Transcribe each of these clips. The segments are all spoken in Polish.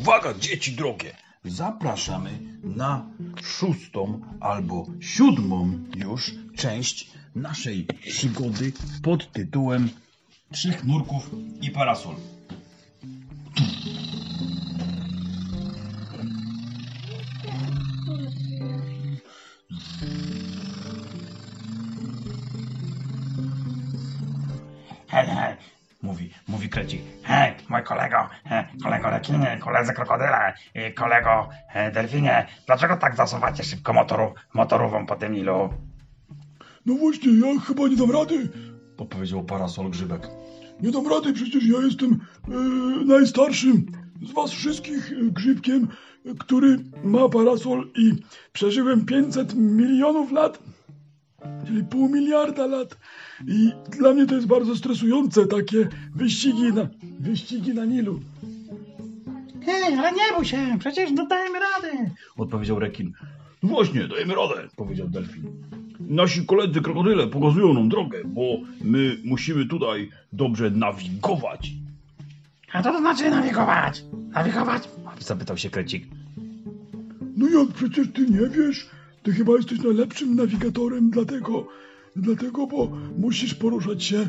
uwaga, dzieci drogie! Zapraszamy na szóstą albo siódmą już część naszej przygody pod tytułem Trzech nurków i parasol. Hej, hej, mówi, mówi krecik. Hej, mój kolego, kolego rekinie, koledzy krokodyle, kolego e, delfinie, dlaczego tak zasuwacie szybko motoru, motorową po tym Nilu? No właśnie, ja chyba nie dam rady. Podpowiedział parasol grzybek. Nie dam rady, przecież ja jestem e, najstarszym z was wszystkich e, grzybkiem, który ma parasol i przeżyłem 500 milionów lat, czyli pół miliarda lat. I dla mnie to jest bardzo stresujące, takie wyścigi na, wyścigi na Nilu. Hej, ale nie bój się, przecież dodajemy rady. Odpowiedział rekin. No właśnie, dajemy radę, powiedział delfin. Nasi koledzy krokodyle pokazują nam drogę, bo my musimy tutaj dobrze nawigować. A co to znaczy nawigować? Nawigować? Zapytał się krecik. No jak przecież ty nie wiesz? Ty chyba jesteś najlepszym nawigatorem, dlatego, dlatego, bo musisz poruszać się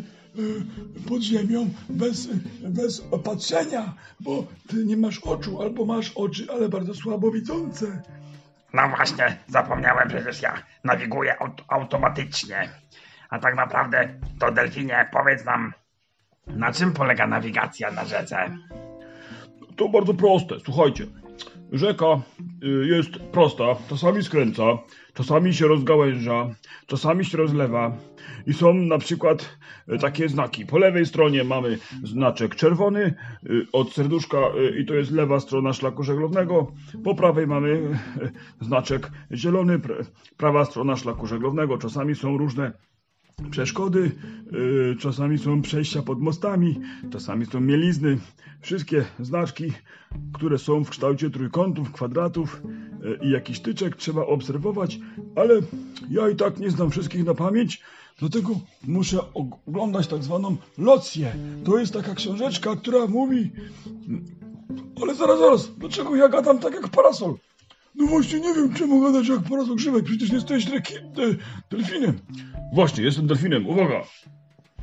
pod ziemią bez, bez opatrzenia, bo ty nie masz oczu, albo masz oczy, ale bardzo słabo widzące. No właśnie, zapomniałem przecież ja nawiguję aut automatycznie. A tak naprawdę to delfinie, powiedz nam, na czym polega nawigacja na rzece? To bardzo proste, słuchajcie. Rzeka y, jest prosta, czasami skręca, czasami się rozgałęża, czasami się rozlewa. I są na przykład y, takie znaki. Po lewej stronie mamy znaczek czerwony y, od serduszka i to jest lewa strona szlaku żeglownego. Po prawej mamy znaczek zielony, pr- prawa strona szlaku żeglownego. Czasami są różne przeszkody, yy, czasami są przejścia pod mostami, czasami są mielizny. Wszystkie znaczki, które są w kształcie trójkątów, kwadratów yy, i jakiś tyczek trzeba obserwować, ale ja i tak nie znam wszystkich na pamięć, Dlatego muszę oglądać tak zwaną locję. To jest taka książeczka, która mówi... Ale zaraz, zaraz, dlaczego ja gadam tak jak parasol? No właśnie nie wiem, czemu gadać jak parasol grzybek, przecież jesteś rekin, e, delfinem. Właśnie, jestem delfinem, uwaga!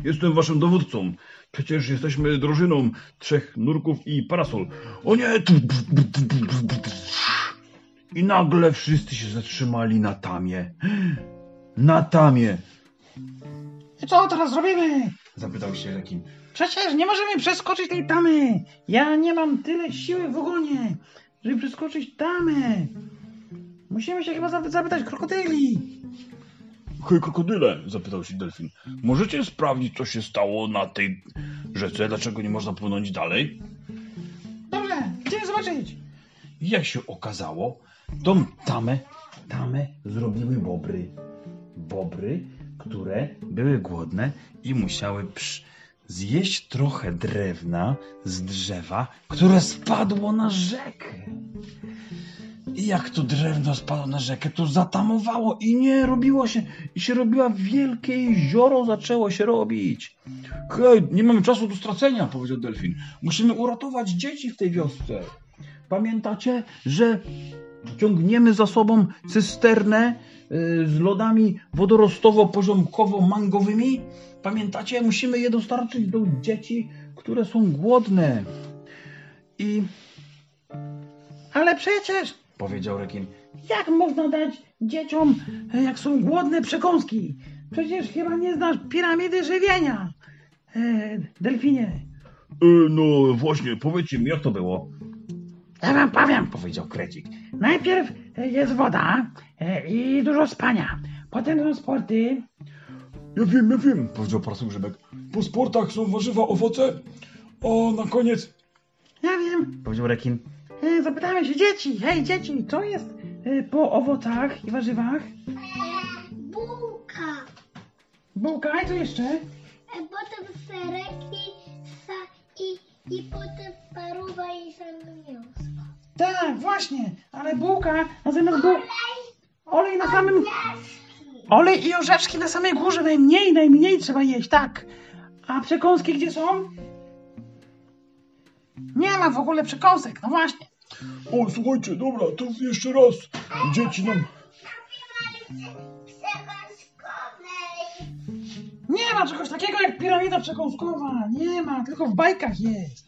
Jestem waszym dowódcą. Przecież jesteśmy drużyną trzech nurków i parasol. O nie! I nagle wszyscy się zatrzymali na tamie. Na tamie! I co teraz robimy? Zapytał się rekin. Przecież nie możemy przeskoczyć tej tamy. Ja nie mam tyle siły w ogonie, żeby przeskoczyć tamę. Musimy się chyba zap- zapytać krokodyli. Hej, krokodyle, zapytał się delfin. Możecie sprawdzić, co się stało na tej rzece? Dlaczego nie można płynąć dalej? Dobrze, idziemy zobaczyć. I jak się okazało, tą tamę, tamę zrobiły bobry. Bobry, które były głodne i musiały psz, zjeść trochę drewna z drzewa, które spadło na rzekę. I jak to drewno spadło na rzekę, to zatamowało i nie robiło się, i się robiła wielkie jezioro, zaczęło się robić. Hej, nie mamy czasu do stracenia, powiedział delfin. Musimy uratować dzieci w tej wiosce. Pamiętacie, że ciągniemy za sobą cysternę y, z lodami wodorostowo-poziomkowo-mangowymi? Pamiętacie? Musimy je dostarczyć do dzieci, które są głodne. I Ale przecież, powiedział rekin, jak można dać dzieciom, e, jak są głodne, przekąski? Przecież chyba nie znasz piramidy żywienia. E, delfinie. y, no właśnie, powiedzcie mi, jak to było? Ja wam powiem. Powiedział krecik. Najpierw e, jest woda e, i dużo spania. Potem są sporty. Ja wiem, ja wiem, powiedział parasol grzybek. Po sportach są warzywa, owoce, a na koniec... Ja wiem. Powiedział rekin. E, zapytamy się dzieci. Hej, dzieci, co jest e, po owocach i warzywach? Bułka, Bułka i co jeszcze? e, potem serek i, sa, i, i potem paruwa i mięso. Tak, właśnie, ale bułka na zamiast buł... Olej, Olej na samym... Olej i orzeszki na samej górze, najmniej, najmniej trzeba jeść, tak. A przekąski gdzie są? Nie ma w ogóle przekąsek, no właśnie. O, słuchajcie, dobra, to jeszcze raz. Dzieci nam... Przekąskowej. Nie ma czegoś takiego jak piramida przekąskowa. Nie ma, tylko w bajkach jest.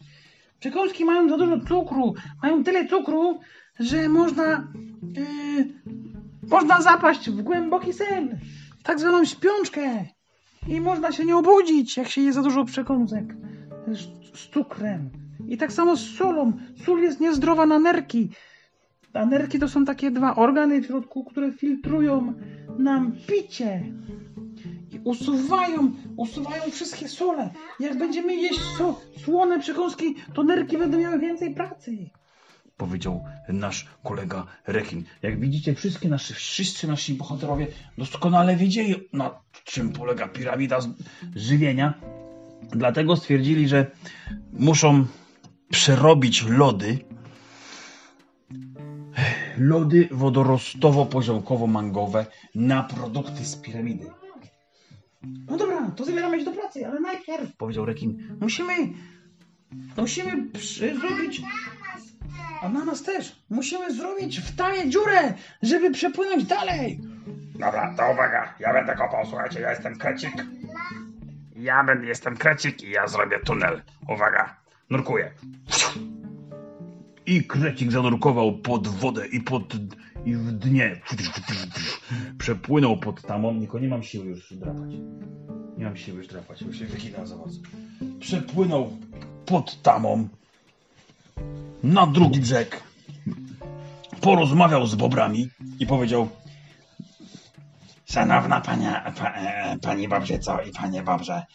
Przekąski mają za dużo cukru. Mają tyle cukru, że można. Yy, można zapaść w głęboki sen. Tak zwaną śpiączkę. I można się nie obudzić, jak się je za dużo przekąsek z, z cukrem. I tak samo z solą. Sól jest niezdrowa na nerki. A nerki to są takie dwa organy w środku, które filtrują nam picie i usuwają, usuwają wszystkie sole. Jak będziemy jeść so, słone przekąski, to nerki będą miały więcej pracy. Powiedział nasz kolega Rekin. Jak widzicie, wszystkie nasze, wszyscy nasi bohaterowie doskonale wiedzieli, na czym polega piramida żywienia. Dlatego stwierdzili, że muszą przerobić lody. Lody wodorostowo-poziomkowo-mangowe na produkty z piramidy. No dobra, to zabieramy się do pracy, ale najpierw Powiedział Rekin. musimy, musimy zrobić, a na nas też, musimy zrobić w tanie dziurę, żeby przepłynąć dalej. Dobra, to uwaga, ja będę kopał, słuchajcie, ja jestem krecik. Ja będę, jestem krecik i ja zrobię tunel. Uwaga, nurkuję. I krecik zanurkował pod wodę i pod... i w dnie. Przepłynął pod tamą, tylko nie mam siły już drapać. Nie mam siły już drapać, już się wyginał za bardzo. Przepłynął pod tamą na drugi brzeg. Porozmawiał z bobrami i powiedział Szanowna pania, pa, e, pani Bobrzyco i panie Bobrze,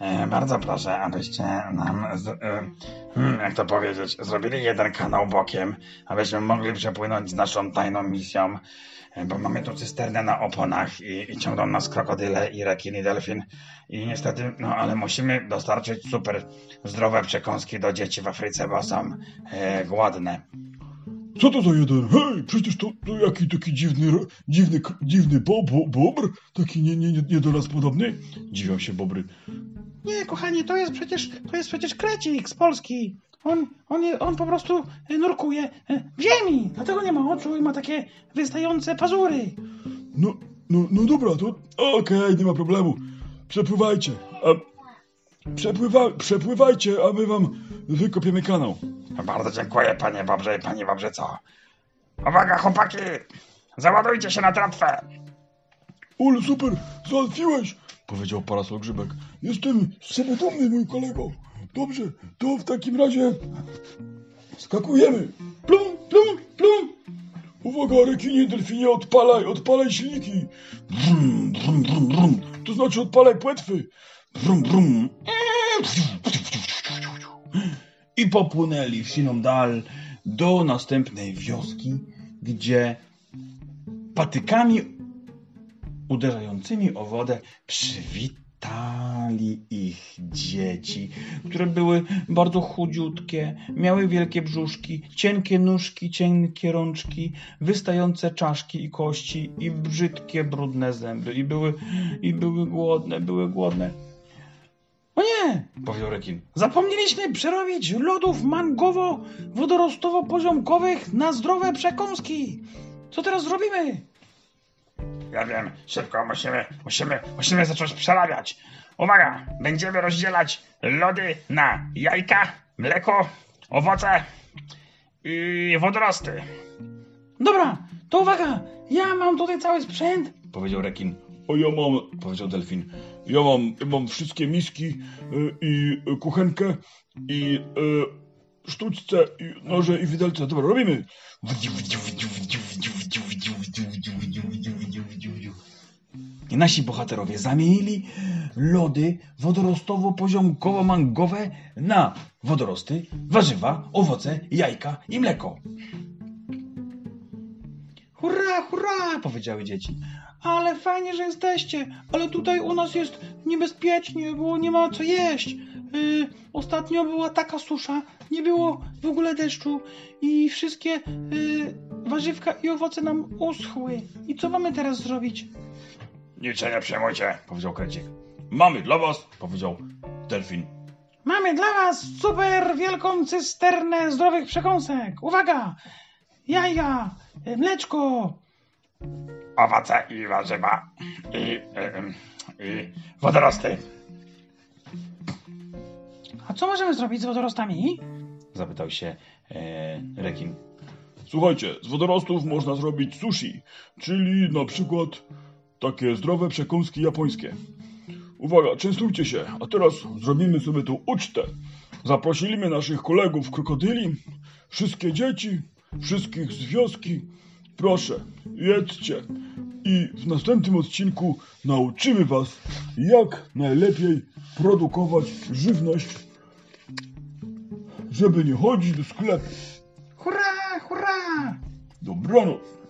e, bardzo proszę, abyście nam, e, hmm, jak to powiedzieć, zrobili jeden kanał bokiem, abyśmy mogli przepłynąć z naszą tajną misją, bo mamy tu cysternę na oponach i, i ciągną nas krokodyle i rekin i delfin i niestety, no ale musimy dostarczyć super zdrowe przekąski do dzieci w Afryce, bo są e, głodne. Co to za jeden? Hej, przecież to, to jaki taki dziwny, dziwny, dziwny bo, bo, bobr? Taki nie, nie, nie, nie do nas podobny? Dziwią się bobry. Nie, kochanie, to jest przecież, to jest przecież krecik z Polski. On, on, je, on po prostu e, nurkuje e, w ziemi, dlatego nie ma oczu i ma takie wystające pazury. No, no, no dobra, to okej, nie ma problemu. Przepływajcie. A, przepływa, przepływajcie, a my wam wykopiemy kanał. Bardzo dziękuję, panie Bobrze i pani Bobrzyco. Uwaga, chłopaki! Załadujcie się na tratwę! Ule, super, załatwiłeś, powiedział parasol grzybek. Jestem z siebie dumny, mój kolego. Dobrze, to w takim razie skakujemy. Plum, plum, plum. Uwaga, rekinie, delfinie, odpalaj, odpalaj silniki. Brum, brum, brum, brum. To znaczy odpalaj płetwy. Brum, brum. i popłynęli w siną dal do następnej wioski, gdzie patykami uderzającymi o wodę przywitali ich dzieci, które były bardzo chudziutkie, miały wielkie brzuszki, cienkie nóżki, cienkie rączki, wystające czaszki i kości i brzydkie, brudne zęby i były, i były głodne, były głodne. O nie, Powiedział rekin. zapomnieliśmy przerobić lodów mangowo-wodorostowo-poziomkowych na zdrowe przekąski. Co teraz zrobimy? Ja wiem, szybko musimy, musimy, musimy zacząć przerabiać. Uwaga, będziemy rozdzielać lody na jajka, mleko, owoce i wodorosty. Dobra, to uwaga, ja mam tutaj cały sprzęt. Powiedział rekin. A ja mam, Powiedział delfin. ja mam, ja mam wszystkie miski y, i y, kuchenkę i y, sztućce i noże i widelce. Dobra, robimy. Nasi bohaterowie zamienili lody wodorostowo-poziomkowo-mangowe na wodorosty, warzywa, owoce, jajka i mleko. Hurra, hurra, Powiedziały dzieci. ale fajnie, że jesteście, ale tutaj u nas jest niebezpiecznie, bo nie ma co jeść. Yy, ostatnio była taka susza, nie było w ogóle deszczu i wszystkie yy, warzywka i owoce nam uschły. I co mamy teraz zrobić? Nic się nie przejmujcie. Powiedział krecik. Mamy dla was, powiedział delfin. Mamy dla was super wielką cysternę zdrowych przekąsek. Uwaga! Jaja, mleczko, Owoce i warzywa. I, em, i wodorosty. a co możemy zrobić z wodorostami? Zapytał się e, rekin. Słuchajcie, z wodorostów można zrobić sushi, czyli na przykład takie zdrowe przekąski japońskie. Uwaga, częstujcie się, a teraz zrobimy sobie tu ucztę. Zaprosiliśmy naszych kolegów krokodyli, wszystkie dzieci, wszystkich z wioski. Proszę, jedzcie. I w następnym odcinku nauczymy was, jak najlepiej produkować żywność, żeby nie chodzić do sklepu. Hurra, hurra! Dobranoc.